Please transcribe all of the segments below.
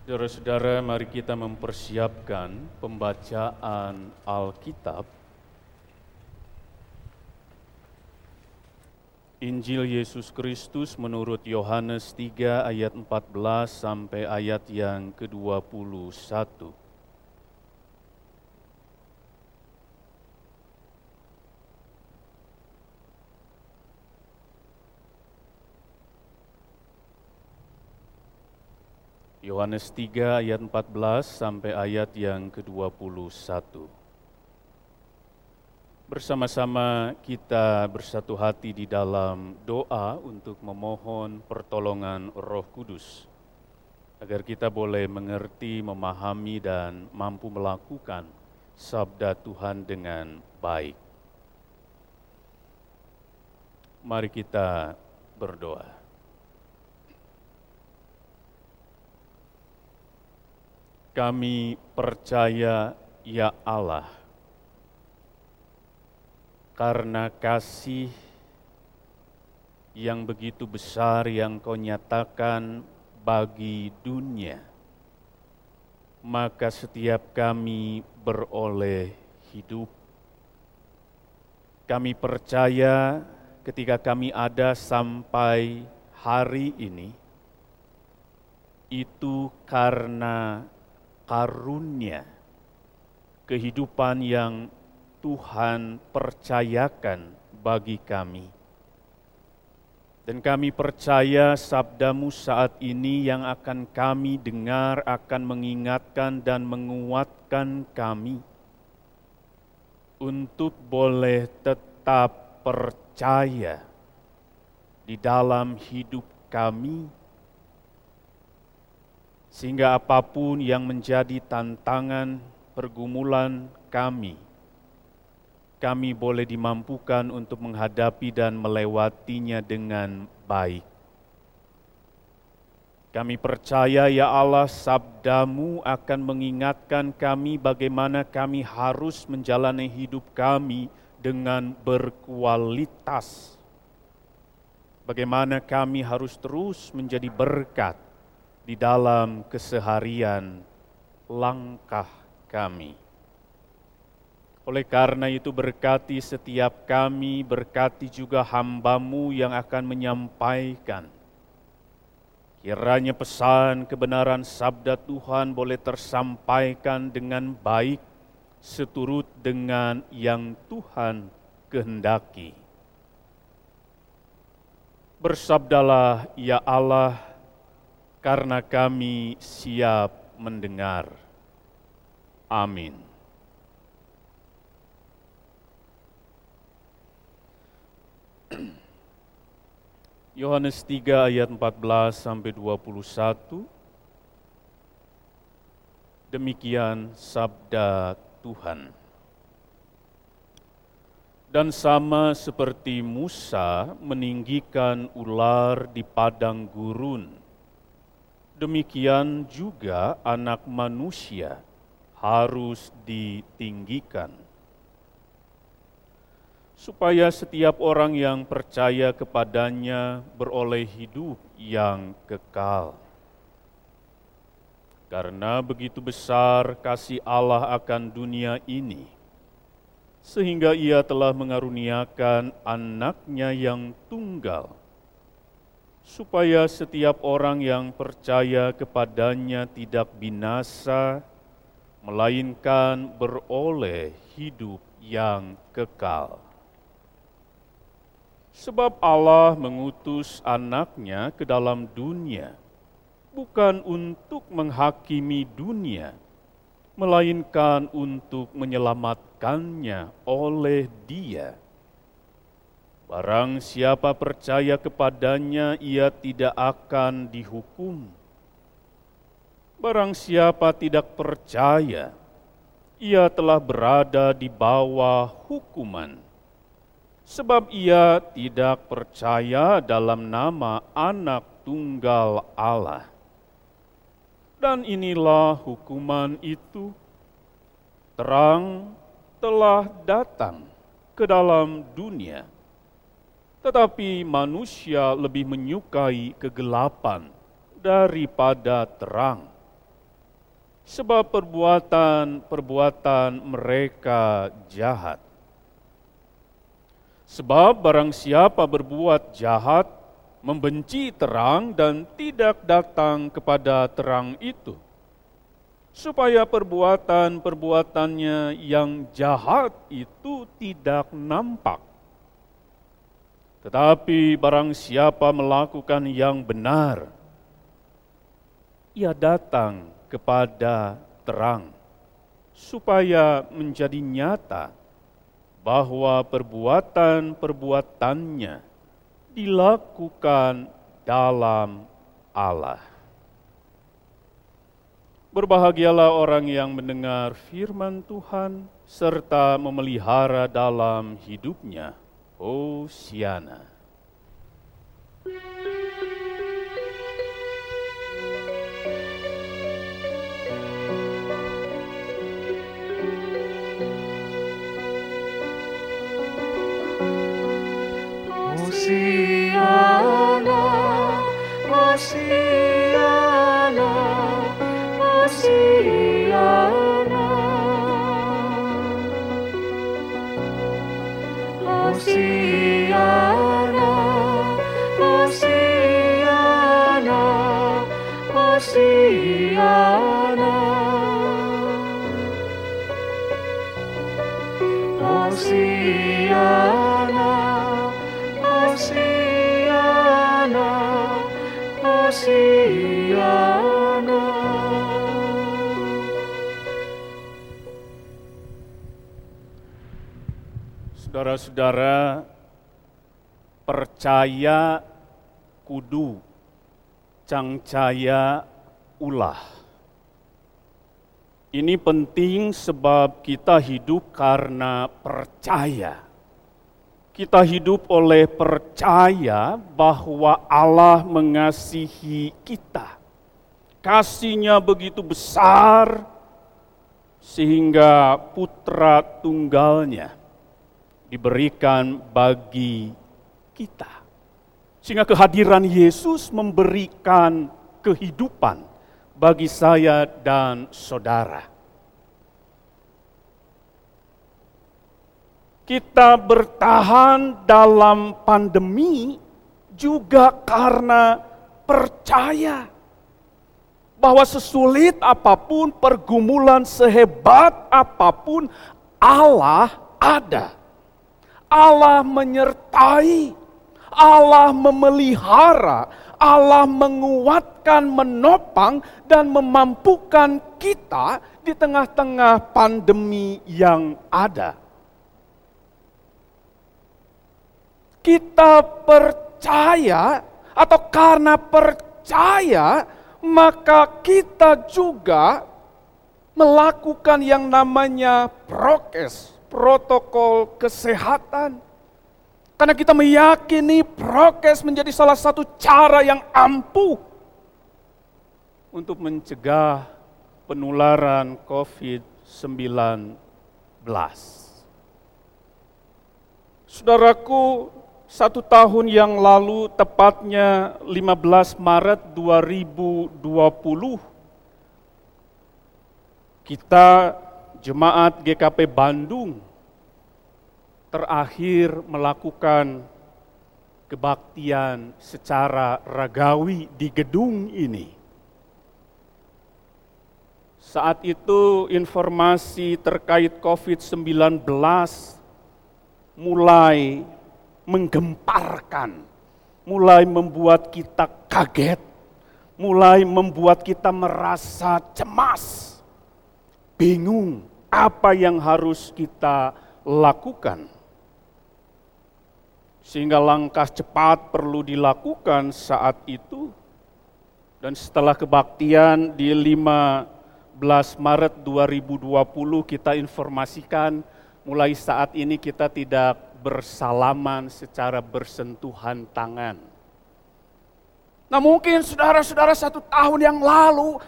Saudara-saudara, mari kita mempersiapkan pembacaan Alkitab. Injil Yesus Kristus menurut Yohanes 3 ayat 14 sampai ayat yang ke-21. Yohanes 3 ayat 14 sampai ayat yang ke-21. Bersama-sama kita bersatu hati di dalam doa untuk memohon pertolongan Roh Kudus agar kita boleh mengerti, memahami dan mampu melakukan sabda Tuhan dengan baik. Mari kita berdoa. Kami percaya, ya Allah, karena kasih yang begitu besar yang Kau nyatakan bagi dunia, maka setiap kami beroleh hidup. Kami percaya ketika kami ada sampai hari ini, itu karena karunia kehidupan yang Tuhan percayakan bagi kami. Dan kami percaya sabdamu saat ini yang akan kami dengar akan mengingatkan dan menguatkan kami untuk boleh tetap percaya di dalam hidup kami sehingga apa pun yang menjadi tantangan pergumulan kami, kami boleh dimampukan untuk menghadapi dan melewatinya dengan baik. Kami percaya ya Allah sabdamu akan mengingatkan kami bagaimana kami harus menjalani hidup kami dengan berkualitas. Bagaimana kami harus terus menjadi berkat di dalam keseharian langkah kami. Oleh karena itu berkati setiap kami, berkati juga hambamu yang akan menyampaikan. Kiranya pesan kebenaran sabda Tuhan boleh tersampaikan dengan baik seturut dengan yang Tuhan kehendaki. Bersabdalah ya Allah, karena kami siap mendengar. Amin. Yohanes 3 ayat 14 sampai 21. Demikian sabda Tuhan. Dan sama seperti Musa meninggikan ular di padang gurun, demikian juga anak manusia harus ditinggikan. Supaya setiap orang yang percaya kepadanya beroleh hidup yang kekal. Karena begitu besar kasih Allah akan dunia ini, sehingga ia telah mengaruniakan anaknya yang tunggal, supaya setiap orang yang percaya kepadanya tidak binasa, melainkan beroleh hidup yang kekal. Sebab Allah mengutus anaknya ke dalam dunia, bukan untuk menghakimi dunia, melainkan untuk menyelamatkannya oleh dia Barang siapa percaya kepadanya, ia tidak akan dihukum. Barang siapa tidak percaya, ia telah berada di bawah hukuman, sebab ia tidak percaya dalam nama Anak Tunggal Allah. Dan inilah hukuman itu: terang telah datang ke dalam dunia tetapi manusia lebih menyukai kegelapan daripada terang, sebab perbuatan-perbuatan mereka jahat. Sebab barang siapa berbuat jahat, membenci terang dan tidak datang kepada terang itu, supaya perbuatan-perbuatannya yang jahat itu tidak nampak. Tetapi barang siapa melakukan yang benar, ia datang kepada terang, supaya menjadi nyata bahwa perbuatan-perbuatannya dilakukan dalam Allah. Berbahagialah orang yang mendengar firman Tuhan serta memelihara dalam hidupnya. Oceana. Saudara-saudara, percaya kudu, cangcaya ulah. Ini penting sebab kita hidup karena percaya. Kita hidup oleh percaya bahwa Allah mengasihi kita. Kasihnya begitu besar sehingga putra tunggalnya diberikan bagi kita. Sehingga kehadiran Yesus memberikan kehidupan bagi saya dan saudara. Kita bertahan dalam pandemi juga karena percaya bahwa sesulit apa pun, pergumulan sehebat apa pun, Allah ada. Allah menyertai, Allah memelihara, Allah menguatkan, menopang, dan memampukan kita di tengah-tengah pandemi yang ada. Kita percaya, atau karena percaya, maka kita juga melakukan yang namanya prokes, protokol kesehatan. Karena kita meyakini prokes menjadi salah satu cara yang ampuh untuk mencegah penularan COVID-19. Saudaraku, satu tahun yang lalu, tepatnya 15 Maret 2020, kita jemaat GKP Bandung terakhir melakukan kebaktian secara ragawi di gedung ini. Saat itu informasi terkait COVID-19 mulai menggemparkan, mulai membuat kita kaget, mulai membuat kita merasa cemas, bingung apa yang harus kita lakukan. Sehingga langkah cepat perlu dilakukan saat itu. Dan setelah kebaktian di 15 Maret 2020 kita informasikan mulai saat ini kita tidak bersalaman secara bersentuhan tangan. Nah mungkin saudara-saudara satu tahun yang lalu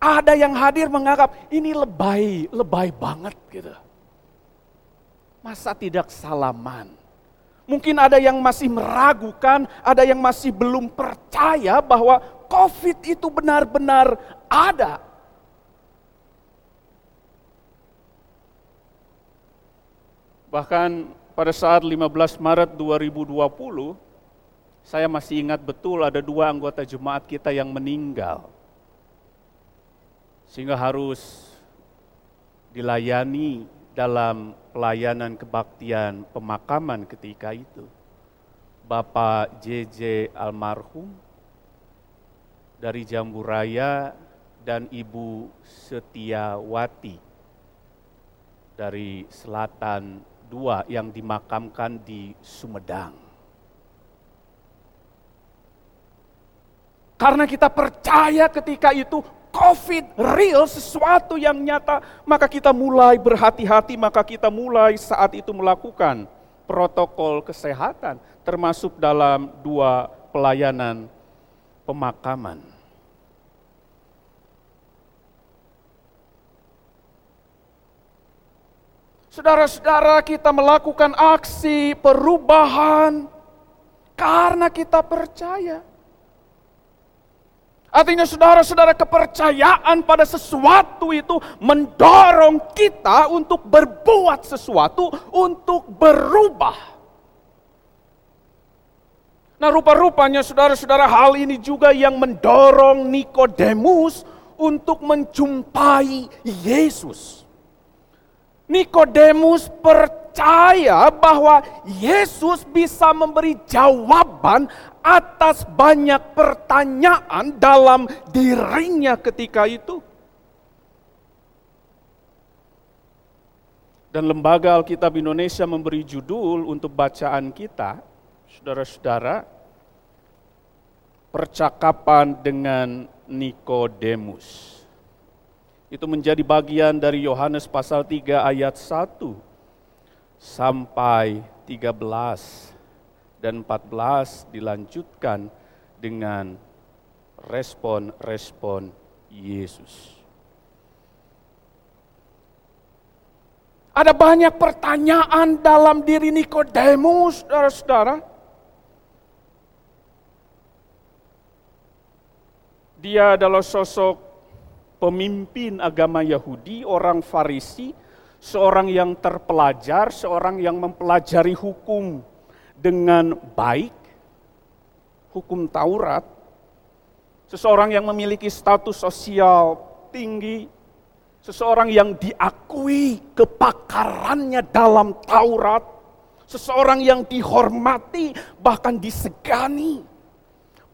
ada yang hadir menganggap ini lebay, lebay banget gitu. Masa tidak salaman? Mungkin ada yang masih meragukan, ada yang masih belum percaya bahwa COVID itu benar-benar ada. Bahkan pada saat 15 Maret 2020, saya masih ingat betul ada dua anggota jemaat kita yang meninggal. Sehingga harus dilayani dalam pelayanan kebaktian pemakaman ketika itu. Bapak JJ almarhum dari Jambu Raya dan Ibu Setiawati dari Selatan dua yang dimakamkan di Sumedang. Karena kita percaya ketika itu COVID real, sesuatu yang nyata, maka kita mulai berhati-hati, maka kita mulai saat itu melakukan protokol kesehatan, termasuk dalam dua pelayanan pemakaman. Saudara-saudara, kita melakukan aksi perubahan karena kita percaya. Artinya saudara-saudara kepercayaan pada sesuatu itu mendorong kita untuk berbuat sesuatu, untuk berubah. Nah rupa-rupanya saudara-saudara hal ini juga yang mendorong Nikodemus untuk menjumpai Yesus. Nikodemus percaya bahwa Yesus bisa memberi jawaban atas banyak pertanyaan dalam dirinya ketika itu. Dan lembaga Alkitab Indonesia memberi judul untuk bacaan kita, saudara-saudara, percakapan dengan Nikodemus itu menjadi bagian dari Yohanes pasal 3 ayat 1 sampai 13 dan 14 dilanjutkan dengan respon-respon Yesus. Ada banyak pertanyaan dalam diri Nikodemus, saudara-saudara. Dia adalah sosok pemimpin agama Yahudi, orang Farisi, seorang yang terpelajar, seorang yang mempelajari hukum dengan baik, hukum Taurat, seseorang yang memiliki status sosial tinggi, seseorang yang diakui kepakarannya dalam Taurat, seseorang yang dihormati, bahkan disegani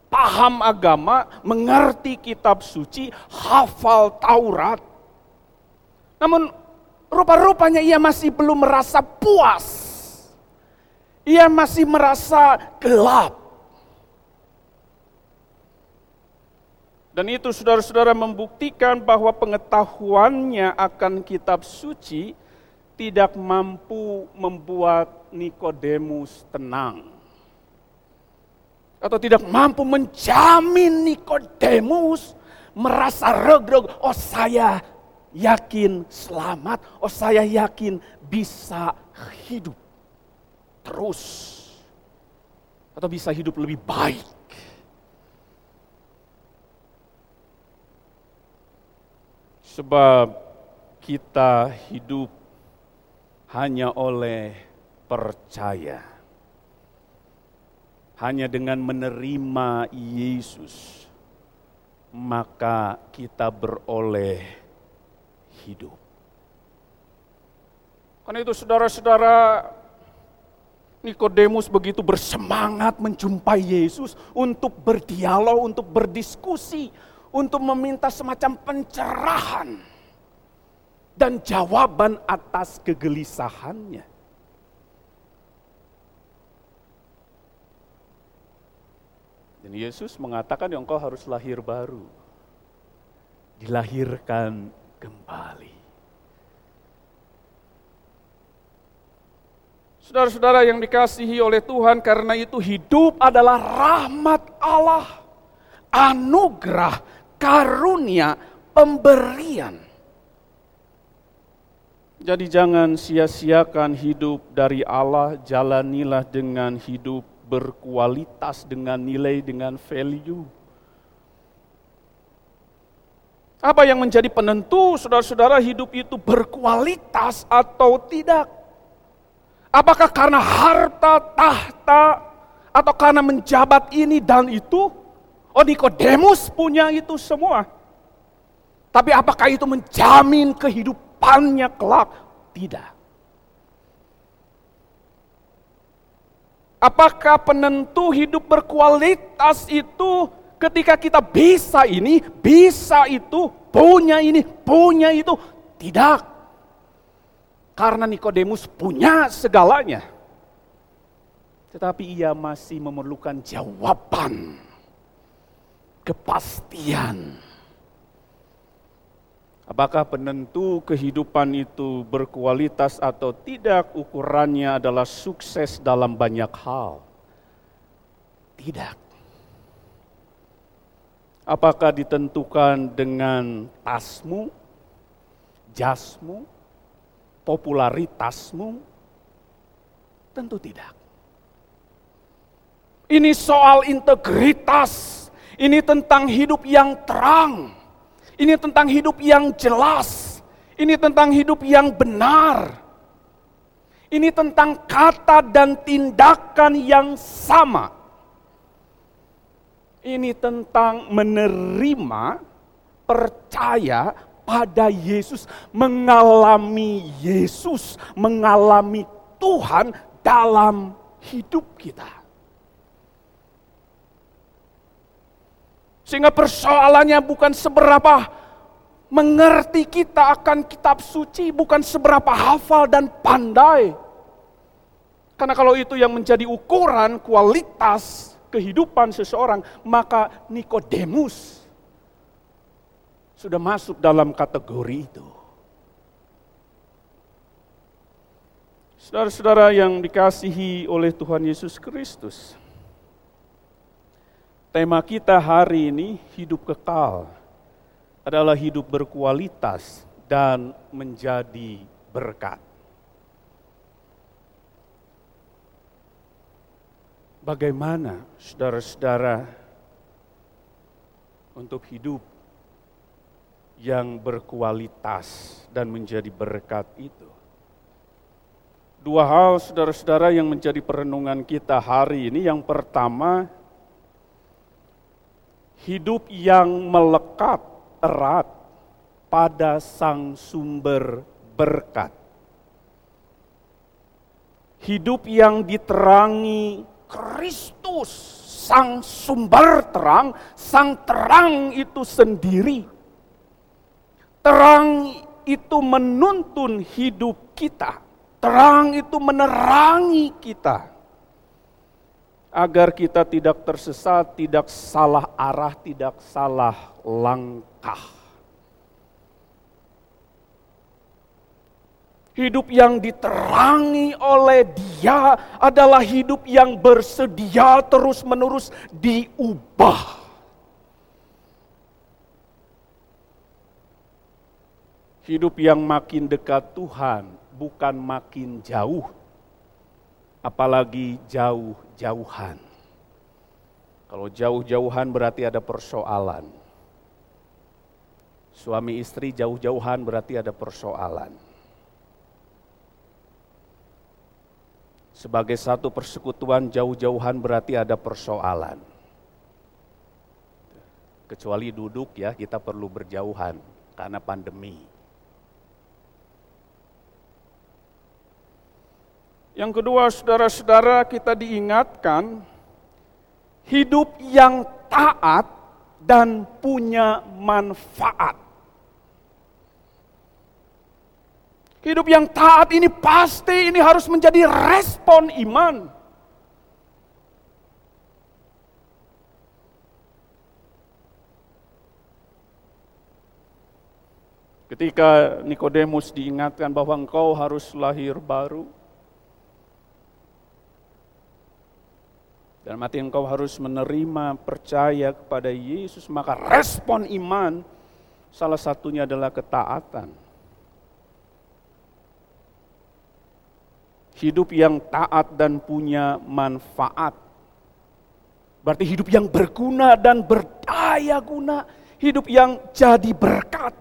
paham agama, mengerti kitab suci, hafal Taurat. Namun rupa-rupanya ia masih belum merasa puas. Ia masih merasa gelap. Dan itu saudara-saudara membuktikan bahwa pengetahuannya akan kitab suci tidak mampu membuat Nikodemus tenang atau tidak mampu menjamin Nikodemus merasa reg-reg, oh saya yakin selamat, oh saya yakin bisa hidup terus atau bisa hidup lebih baik. Sebab kita hidup hanya oleh percaya hanya dengan menerima Yesus, maka kita beroleh hidup. Karena itu saudara-saudara, Nikodemus begitu bersemangat menjumpai Yesus untuk berdialog, untuk berdiskusi, untuk meminta semacam pencerahan dan jawaban atas kegelisahannya. Dan Yesus mengatakan engkau harus lahir baru. Dilahirkan kembali. Saudara-saudara yang dikasihi oleh Tuhan, karena itu hidup adalah rahmat Allah, anugerah, karunia, pemberian. Jadi jangan sia-siakan hidup dari Allah, jalanilah dengan hidup berkualitas dengan nilai, dengan value. Apa yang menjadi penentu saudara-saudara hidup itu berkualitas atau tidak? Apakah karena harta, tahta, atau karena menjabat ini dan itu? Oh Nikodemus punya itu semua. Tapi apakah itu menjamin kehidupannya kelak? Tidak. Apakah penentu hidup berkualitas itu ketika kita bisa ini, bisa itu, punya ini, punya itu? Tidak. Karena Nikodemus punya segalanya. Tetapi ia masih memerlukan jawaban, kepastian Apakah penentu kehidupan itu berkualitas atau tidak, ukurannya adalah sukses dalam banyak hal. Tidak. Apakah ditentukan dengan tasmu, jasmu, popularitasmu? Tentu tidak. Ini soal integritas, ini tentang hidup yang terang ini tentang hidup yang jelas. Ini tentang hidup yang benar. Ini tentang kata dan tindakan yang sama. Ini tentang menerima, percaya pada Yesus, mengalami Yesus, mengalami Tuhan dalam hidup kita. Sehingga persoalannya bukan seberapa mengerti kita akan kitab suci, bukan seberapa hafal dan pandai. Karena kalau itu yang menjadi ukuran kualitas kehidupan seseorang, maka Nikodemus sudah masuk dalam kategori itu. Saudara-saudara yang dikasihi oleh Tuhan Yesus Kristus, Tema kita hari ini hidup kekal adalah hidup berkualitas dan menjadi berkat. Bagaimana saudara-saudara untuk hidup yang berkualitas dan menjadi berkat itu? Dua hal saudara-saudara yang menjadi perenungan kita hari ini. Yang pertama, hidup yang melekat erat pada sang sumber berkat. Hidup yang diterangi Kristus, sang sumber terang, sang terang itu sendiri. Terang itu menuntun hidup kita. Terang itu menerangi kita agar kita tidak tersesat, tidak salah arah, tidak salah langkah. Hidup yang diterangi oleh Dia adalah hidup yang bersedia terus-menerus diubah. Hidup yang makin dekat Tuhan, bukan makin jauh apalagi jauh-jauhan. Kalau jauh-jauhan berarti ada persoalan. Suami istri jauh-jauhan berarti ada persoalan. Sebagai satu persekutuan jauh-jauhan berarti ada persoalan. Kecuali duduk ya, kita perlu berjauhan karena pandemi. Yang kedua, saudara-saudara, kita diingatkan hidup yang taat dan punya manfaat. Hidup yang taat ini pasti ini harus menjadi respon iman. Ketika Nikodemus diingatkan bahwa engkau harus lahir baru, Mati engkau harus menerima, percaya kepada Yesus, maka respon iman salah satunya adalah ketaatan. Hidup yang taat dan punya manfaat. Berarti hidup yang berguna dan berdaya guna. Hidup yang jadi berkat.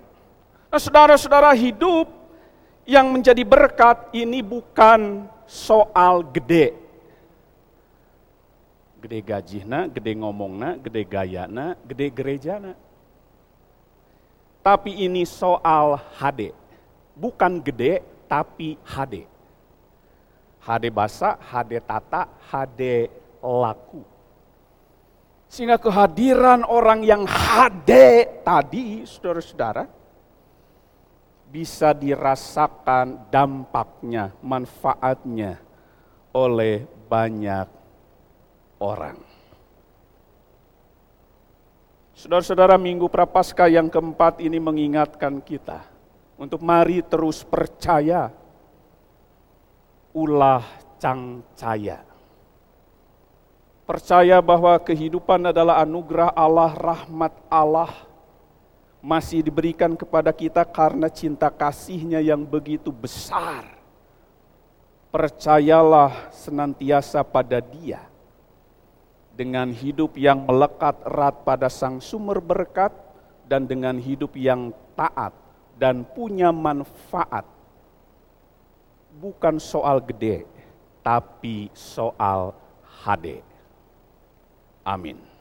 Nah saudara-saudara hidup yang menjadi berkat ini bukan soal gede. Gede gajihna, gede ngomongna, gede gayana, gede gerejana. Tapi ini soal HD. Bukan gede, tapi HD. HD basa, HD tata, HD laku. Sehingga kehadiran orang yang HD tadi, saudara-saudara, bisa dirasakan dampaknya, manfaatnya oleh banyak orang. Saudara-saudara, Minggu Prapaskah yang keempat ini mengingatkan kita untuk mari terus percaya ulah cangcaya percaya bahwa kehidupan adalah anugerah Allah, rahmat Allah, masih diberikan kepada kita karena cinta kasihnya yang begitu besar. Percayalah senantiasa pada dia. Dengan hidup yang melekat erat pada sang sumber berkat dan dengan hidup yang taat dan punya manfaat. Bukan soal gede, tapi soal hade. Amin.